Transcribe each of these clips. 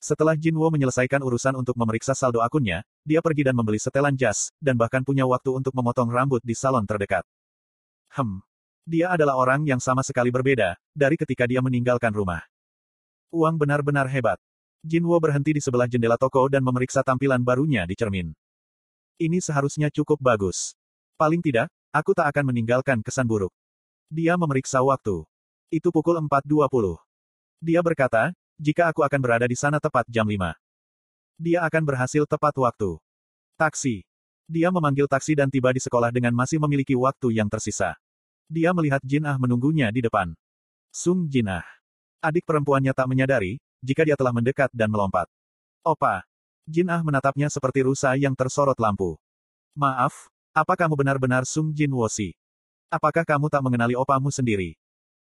Setelah Jinwo menyelesaikan urusan untuk memeriksa saldo akunnya, dia pergi dan membeli setelan jas, dan bahkan punya waktu untuk memotong rambut di salon terdekat. Hmm. Dia adalah orang yang sama sekali berbeda, dari ketika dia meninggalkan rumah. Uang benar-benar hebat. Jinwo berhenti di sebelah jendela toko dan memeriksa tampilan barunya di cermin. Ini seharusnya cukup bagus. Paling tidak, aku tak akan meninggalkan kesan buruk. Dia memeriksa waktu. Itu pukul 4.20. Dia berkata, jika aku akan berada di sana tepat jam 5. Dia akan berhasil tepat waktu. Taksi. Dia memanggil taksi dan tiba di sekolah dengan masih memiliki waktu yang tersisa. Dia melihat Jin Ah menunggunya di depan. Sung Jin Ah. Adik perempuannya tak menyadari, jika dia telah mendekat dan melompat. Opa. Jin Ah menatapnya seperti rusa yang tersorot lampu. Maaf, apa kamu benar-benar Sung Jin Wosi? Apakah kamu tak mengenali opamu sendiri?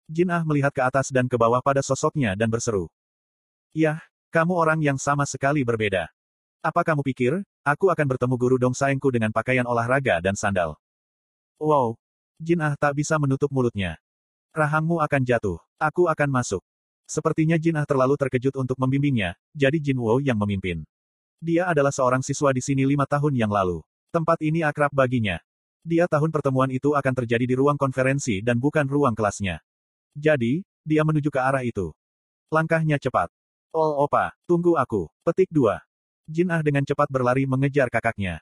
Jin Ah melihat ke atas dan ke bawah pada sosoknya dan berseru. Yah, kamu orang yang sama sekali berbeda. Apa kamu pikir, aku akan bertemu guru dong dengan pakaian olahraga dan sandal? Wow. Jin Ah tak bisa menutup mulutnya. Rahangmu akan jatuh. Aku akan masuk. Sepertinya Jin Ah terlalu terkejut untuk membimbingnya, jadi Jin Wo yang memimpin. Dia adalah seorang siswa di sini lima tahun yang lalu. Tempat ini akrab baginya. Dia tahun pertemuan itu akan terjadi di ruang konferensi dan bukan ruang kelasnya. Jadi, dia menuju ke arah itu. Langkahnya cepat. Oh opa, tunggu aku. Petik 2. Jin Ah dengan cepat berlari mengejar kakaknya.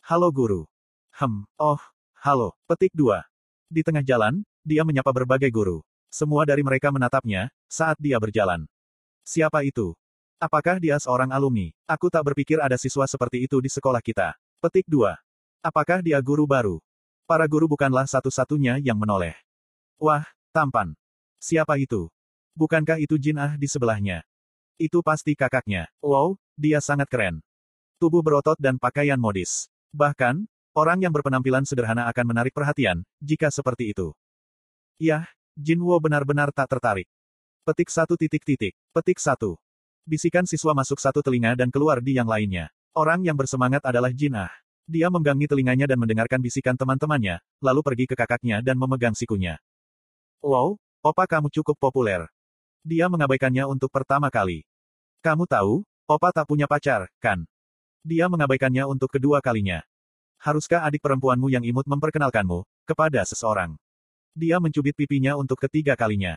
Halo guru. Hem, oh, halo, petik 2. Di tengah jalan, dia menyapa berbagai guru. Semua dari mereka menatapnya, saat dia berjalan. Siapa itu? Apakah dia seorang alumni? Aku tak berpikir ada siswa seperti itu di sekolah kita. Petik 2. Apakah dia guru baru? Para guru bukanlah satu-satunya yang menoleh. Wah, tampan. Siapa itu? Bukankah itu Jin Ah di sebelahnya? Itu pasti kakaknya. Wow, dia sangat keren. Tubuh berotot dan pakaian modis. Bahkan, orang yang berpenampilan sederhana akan menarik perhatian, jika seperti itu. Yah, Jin Wo benar-benar tak tertarik. Petik satu titik titik. Petik satu. Bisikan siswa masuk satu telinga dan keluar di yang lainnya. Orang yang bersemangat adalah Jin Ah. Dia menggangi telinganya dan mendengarkan bisikan teman-temannya, lalu pergi ke kakaknya dan memegang sikunya. Wow, Opa kamu cukup populer. Dia mengabaikannya untuk pertama kali. Kamu tahu, Opa tak punya pacar, kan? Dia mengabaikannya untuk kedua kalinya. Haruskah adik perempuanmu yang imut memperkenalkanmu kepada seseorang? Dia mencubit pipinya untuk ketiga kalinya.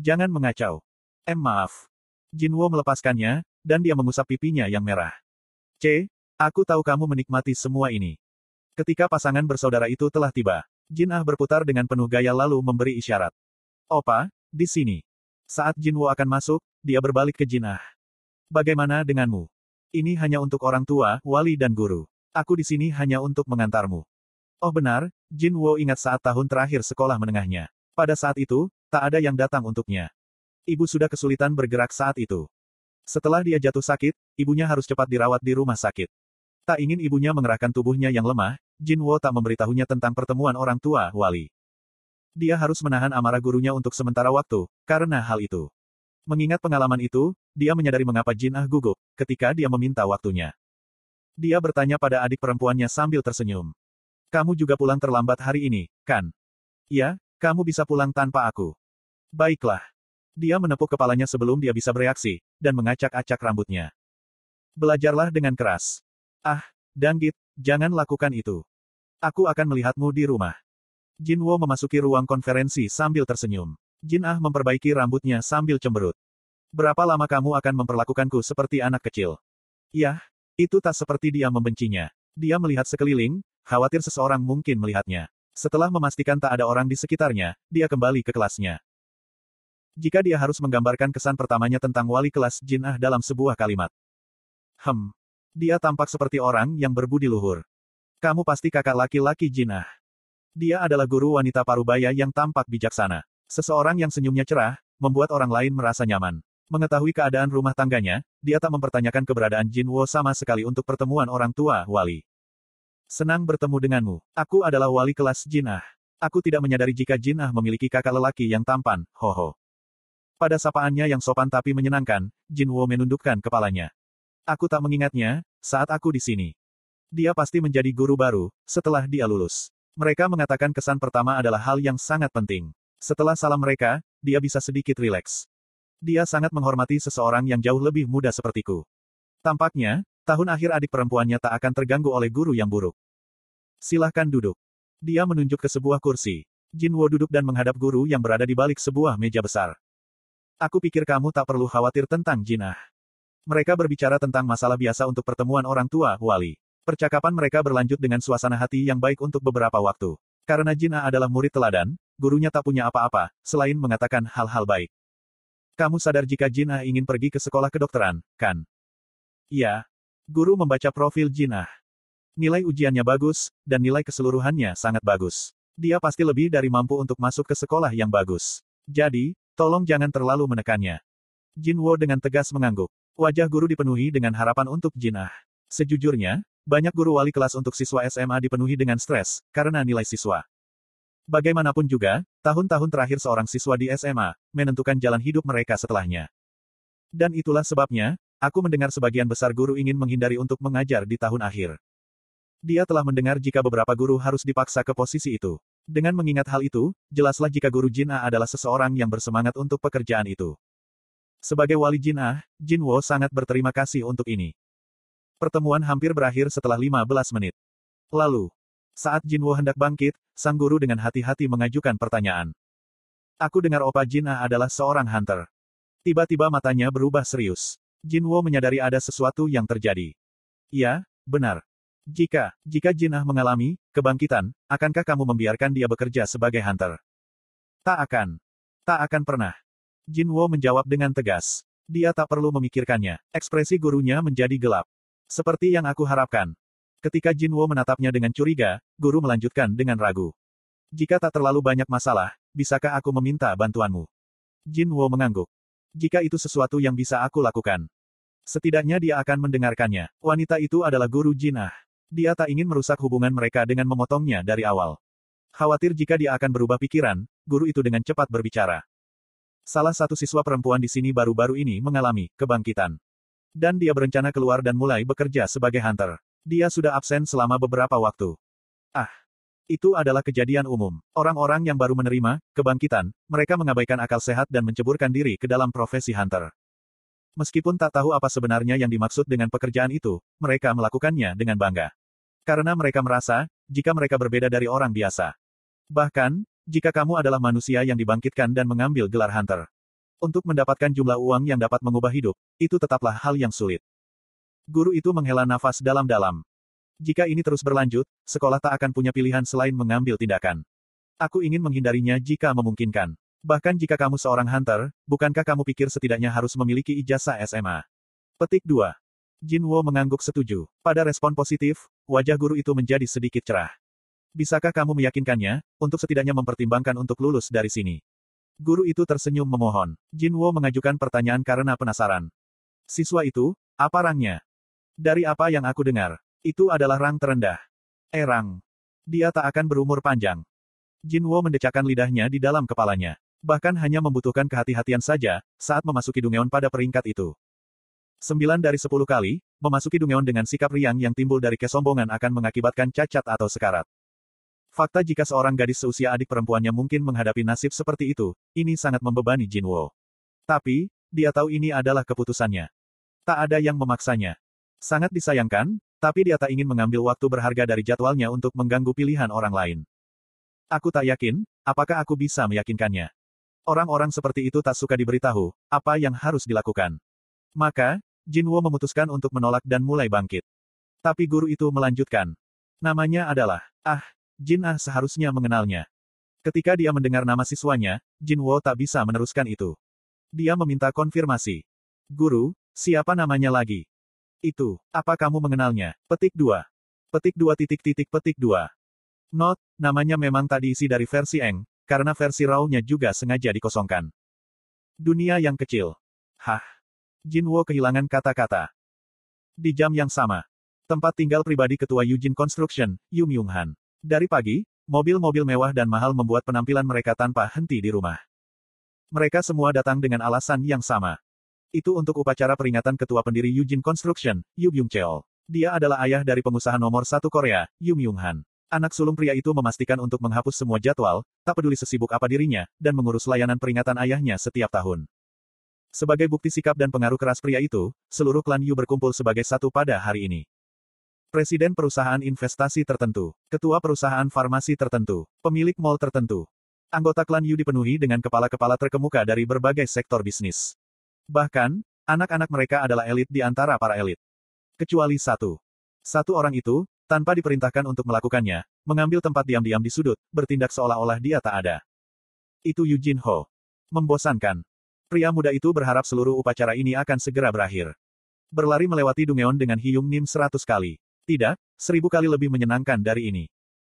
Jangan mengacau. Em maaf. Jinwo melepaskannya, dan dia mengusap pipinya yang merah. C, aku tahu kamu menikmati semua ini. Ketika pasangan bersaudara itu telah tiba, Jin Ah berputar dengan penuh gaya lalu memberi isyarat. Opa, di sini. Saat Jinwo akan masuk, dia berbalik ke Jinah. Bagaimana denganmu? Ini hanya untuk orang tua, wali dan guru. Aku di sini hanya untuk mengantarmu. Oh benar, Jinwo ingat saat tahun terakhir sekolah menengahnya. Pada saat itu, tak ada yang datang untuknya. Ibu sudah kesulitan bergerak saat itu. Setelah dia jatuh sakit, ibunya harus cepat dirawat di rumah sakit. Tak ingin ibunya mengerahkan tubuhnya yang lemah, Jinwo tak memberitahunya tentang pertemuan orang tua, wali. Dia harus menahan amarah gurunya untuk sementara waktu, karena hal itu. Mengingat pengalaman itu, dia menyadari mengapa Jin Ah gugup, ketika dia meminta waktunya. Dia bertanya pada adik perempuannya sambil tersenyum. Kamu juga pulang terlambat hari ini, kan? Ya, kamu bisa pulang tanpa aku. Baiklah. Dia menepuk kepalanya sebelum dia bisa bereaksi, dan mengacak-acak rambutnya. Belajarlah dengan keras. Ah, Danggit, jangan lakukan itu. Aku akan melihatmu di rumah. Jinwo memasuki ruang konferensi sambil tersenyum. Jin Ah memperbaiki rambutnya sambil cemberut. Berapa lama kamu akan memperlakukanku seperti anak kecil? Yah, itu tak seperti dia membencinya. Dia melihat sekeliling, khawatir seseorang mungkin melihatnya. Setelah memastikan tak ada orang di sekitarnya, dia kembali ke kelasnya. Jika dia harus menggambarkan kesan pertamanya tentang wali kelas Jin Ah dalam sebuah kalimat. Hem. Dia tampak seperti orang yang berbudi luhur. Kamu pasti kakak laki-laki Jin Ah. Dia adalah guru wanita parubaya yang tampak bijaksana. Seseorang yang senyumnya cerah, membuat orang lain merasa nyaman. Mengetahui keadaan rumah tangganya, dia tak mempertanyakan keberadaan Jin Wo sama sekali untuk pertemuan orang tua, Wali. Senang bertemu denganmu. Aku adalah wali kelas Jin Ah. Aku tidak menyadari jika Jin Ah memiliki kakak lelaki yang tampan, hoho. Pada sapaannya yang sopan tapi menyenangkan, Jin Wo menundukkan kepalanya. Aku tak mengingatnya, saat aku di sini. Dia pasti menjadi guru baru, setelah dia lulus. Mereka mengatakan kesan pertama adalah hal yang sangat penting. Setelah salam mereka, dia bisa sedikit rileks. Dia sangat menghormati seseorang yang jauh lebih muda sepertiku. Tampaknya, tahun akhir adik perempuannya tak akan terganggu oleh guru yang buruk. Silahkan duduk. Dia menunjuk ke sebuah kursi. Jinwo duduk dan menghadap guru yang berada di balik sebuah meja besar. Aku pikir kamu tak perlu khawatir tentang Jinah. Mereka berbicara tentang masalah biasa untuk pertemuan orang tua, Wali. Percakapan mereka berlanjut dengan suasana hati yang baik untuk beberapa waktu. Karena Jinah adalah murid teladan, gurunya tak punya apa-apa, selain mengatakan hal-hal baik. Kamu sadar jika Jinah ingin pergi ke sekolah kedokteran, kan? Iya. Guru membaca profil Jinah. Nilai ujiannya bagus, dan nilai keseluruhannya sangat bagus. Dia pasti lebih dari mampu untuk masuk ke sekolah yang bagus. Jadi, tolong jangan terlalu menekannya. Jinwo dengan tegas mengangguk. Wajah guru dipenuhi dengan harapan untuk Jinah. Sejujurnya, banyak guru wali kelas untuk siswa SMA dipenuhi dengan stres, karena nilai siswa. Bagaimanapun juga, tahun-tahun terakhir seorang siswa di SMA, menentukan jalan hidup mereka setelahnya. Dan itulah sebabnya, aku mendengar sebagian besar guru ingin menghindari untuk mengajar di tahun akhir. Dia telah mendengar jika beberapa guru harus dipaksa ke posisi itu. Dengan mengingat hal itu, jelaslah jika guru Jin'a adalah seseorang yang bersemangat untuk pekerjaan itu. Sebagai wali Jin'ah, Jinwo sangat berterima kasih untuk ini. Pertemuan hampir berakhir setelah 15 menit. Lalu, saat Jinwo hendak bangkit, sang guru dengan hati-hati mengajukan pertanyaan. Aku dengar Opa Jinah adalah seorang hunter. Tiba-tiba matanya berubah serius. Jinwo menyadari ada sesuatu yang terjadi. Ya, benar. Jika, jika Jinah mengalami kebangkitan, akankah kamu membiarkan dia bekerja sebagai hunter? Tak akan. Tak akan pernah. Jinwo menjawab dengan tegas. Dia tak perlu memikirkannya. Ekspresi gurunya menjadi gelap. Seperti yang aku harapkan. Ketika Jinwo menatapnya dengan curiga, guru melanjutkan dengan ragu. Jika tak terlalu banyak masalah, bisakah aku meminta bantuanmu? Jinwo mengangguk. Jika itu sesuatu yang bisa aku lakukan. Setidaknya dia akan mendengarkannya. Wanita itu adalah guru Jinah. Dia tak ingin merusak hubungan mereka dengan memotongnya dari awal. Khawatir jika dia akan berubah pikiran, guru itu dengan cepat berbicara. Salah satu siswa perempuan di sini baru-baru ini mengalami kebangkitan. Dan dia berencana keluar dan mulai bekerja sebagai hunter. Dia sudah absen selama beberapa waktu. Ah, itu adalah kejadian umum. Orang-orang yang baru menerima kebangkitan, mereka mengabaikan akal sehat dan menceburkan diri ke dalam profesi hunter. Meskipun tak tahu apa sebenarnya yang dimaksud dengan pekerjaan itu, mereka melakukannya dengan bangga. Karena mereka merasa, jika mereka berbeda dari orang biasa. Bahkan, jika kamu adalah manusia yang dibangkitkan dan mengambil gelar hunter. Untuk mendapatkan jumlah uang yang dapat mengubah hidup, itu tetaplah hal yang sulit. Guru itu menghela nafas dalam-dalam. Jika ini terus berlanjut, sekolah tak akan punya pilihan selain mengambil tindakan. Aku ingin menghindarinya jika memungkinkan. Bahkan jika kamu seorang hunter, bukankah kamu pikir setidaknya harus memiliki ijazah SMA? Petik 2. Jinwo mengangguk setuju. Pada respon positif, wajah guru itu menjadi sedikit cerah. Bisakah kamu meyakinkannya, untuk setidaknya mempertimbangkan untuk lulus dari sini? Guru itu tersenyum memohon. Jinwo mengajukan pertanyaan karena penasaran. Siswa itu, apa rangnya? Dari apa yang aku dengar, itu adalah rang terendah. Erang. Dia tak akan berumur panjang. Jinwo mendecakkan lidahnya di dalam kepalanya. Bahkan hanya membutuhkan kehati-hatian saja, saat memasuki Dungeon pada peringkat itu. Sembilan dari sepuluh kali, memasuki Dungeon dengan sikap riang yang timbul dari kesombongan akan mengakibatkan cacat atau sekarat. Fakta jika seorang gadis seusia adik perempuannya mungkin menghadapi nasib seperti itu, ini sangat membebani Jinwo. Tapi, dia tahu ini adalah keputusannya. Tak ada yang memaksanya. Sangat disayangkan, tapi dia tak ingin mengambil waktu berharga dari jadwalnya untuk mengganggu pilihan orang lain. Aku tak yakin, apakah aku bisa meyakinkannya. Orang-orang seperti itu tak suka diberitahu, apa yang harus dilakukan. Maka, Jinwo memutuskan untuk menolak dan mulai bangkit. Tapi guru itu melanjutkan. Namanya adalah, ah, Jin Ah seharusnya mengenalnya. Ketika dia mendengar nama siswanya, Jinwo tak bisa meneruskan itu. Dia meminta konfirmasi. Guru, siapa namanya lagi? Itu, apa kamu mengenalnya? Petik 2. Petik 2 titik titik petik 2. Not, namanya memang tak diisi dari versi Eng, karena versi raw-nya juga sengaja dikosongkan. Dunia yang kecil. Hah. Jinwo kehilangan kata-kata. Di jam yang sama. Tempat tinggal pribadi ketua Eugene Construction, Yu Myung Han. Dari pagi, mobil-mobil mewah dan mahal membuat penampilan mereka tanpa henti di rumah. Mereka semua datang dengan alasan yang sama. Itu untuk upacara peringatan ketua pendiri Eugene Construction, Yu Byung Cheol. Dia adalah ayah dari pengusaha nomor satu Korea, Yu Myung Han. Anak sulung pria itu memastikan untuk menghapus semua jadwal, tak peduli sesibuk apa dirinya, dan mengurus layanan peringatan ayahnya setiap tahun. Sebagai bukti sikap dan pengaruh keras pria itu, seluruh klan Yu berkumpul sebagai satu pada hari ini. Presiden perusahaan investasi tertentu, ketua perusahaan farmasi tertentu, pemilik mall tertentu. Anggota klan Yu dipenuhi dengan kepala-kepala terkemuka dari berbagai sektor bisnis. Bahkan, anak-anak mereka adalah elit di antara para elit. Kecuali satu. Satu orang itu, tanpa diperintahkan untuk melakukannya, mengambil tempat diam-diam di sudut, bertindak seolah-olah dia tak ada. Itu Eugene Ho. Membosankan. Pria muda itu berharap seluruh upacara ini akan segera berakhir. Berlari melewati Dungeon dengan Hyung Nim seratus kali. Tidak, seribu kali lebih menyenangkan dari ini.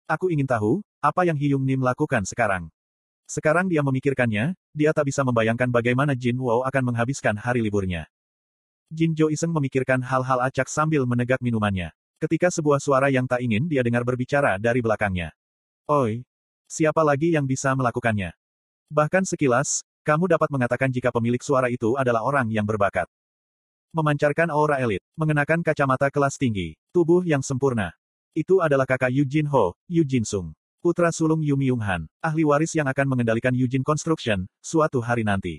Aku ingin tahu, apa yang Hyung Nim lakukan sekarang. Sekarang dia memikirkannya, dia tak bisa membayangkan bagaimana Jin Wo akan menghabiskan hari liburnya. Jin Jo Iseng memikirkan hal-hal acak sambil menegak minumannya. Ketika sebuah suara yang tak ingin dia dengar berbicara dari belakangnya. Oi, siapa lagi yang bisa melakukannya? Bahkan sekilas, kamu dapat mengatakan jika pemilik suara itu adalah orang yang berbakat. Memancarkan aura elit, mengenakan kacamata kelas tinggi, tubuh yang sempurna. Itu adalah kakak Eugene Ho, Eugene Sung. Putra sulung Yu Myung Han, ahli waris yang akan mengendalikan Eugene Construction, suatu hari nanti.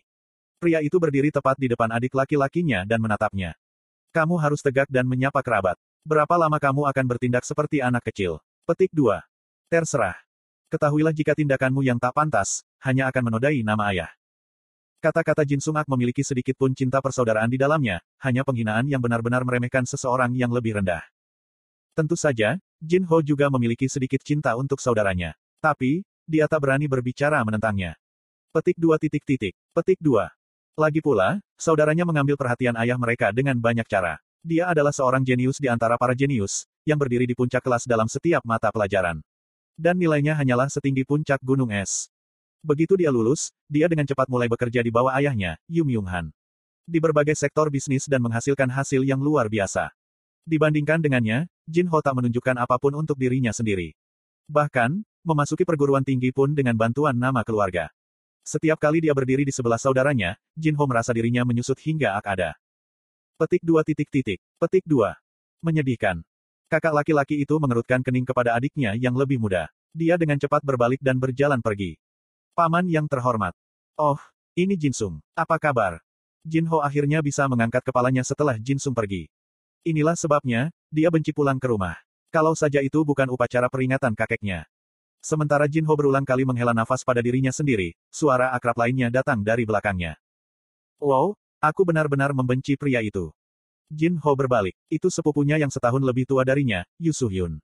Pria itu berdiri tepat di depan adik laki-lakinya dan menatapnya. Kamu harus tegak dan menyapa kerabat. Berapa lama kamu akan bertindak seperti anak kecil? Petik 2. Terserah. Ketahuilah jika tindakanmu yang tak pantas, hanya akan menodai nama ayah. Kata-kata Jin Sung Ak memiliki sedikit pun cinta persaudaraan di dalamnya, hanya penghinaan yang benar-benar meremehkan seseorang yang lebih rendah. Tentu saja, Jin Ho juga memiliki sedikit cinta untuk saudaranya. Tapi, dia tak berani berbicara menentangnya. Petik dua titik titik. Petik dua. Lagi pula, saudaranya mengambil perhatian ayah mereka dengan banyak cara. Dia adalah seorang jenius di antara para jenius, yang berdiri di puncak kelas dalam setiap mata pelajaran. Dan nilainya hanyalah setinggi puncak gunung es. Begitu dia lulus, dia dengan cepat mulai bekerja di bawah ayahnya, Yu Myung Han. Di berbagai sektor bisnis dan menghasilkan hasil yang luar biasa. Dibandingkan dengannya, Jin Ho tak menunjukkan apa pun untuk dirinya sendiri. Bahkan, memasuki perguruan tinggi pun dengan bantuan nama keluarga. Setiap kali dia berdiri di sebelah saudaranya, Jin Ho merasa dirinya menyusut hingga ak ada. Petik dua titik titik. Petik dua. Menyedihkan. Kakak laki-laki itu mengerutkan kening kepada adiknya yang lebih muda. Dia dengan cepat berbalik dan berjalan pergi. Paman yang terhormat. Oh, ini Jinsung. Apa kabar? Jinho akhirnya bisa mengangkat kepalanya setelah Jinsung pergi. Inilah sebabnya, dia benci pulang ke rumah. Kalau saja itu bukan upacara peringatan kakeknya. Sementara Jinho berulang kali menghela nafas pada dirinya sendiri, suara akrab lainnya datang dari belakangnya. Wow, aku benar-benar membenci pria itu. Jinho berbalik. Itu sepupunya yang setahun lebih tua darinya, Yu Yun.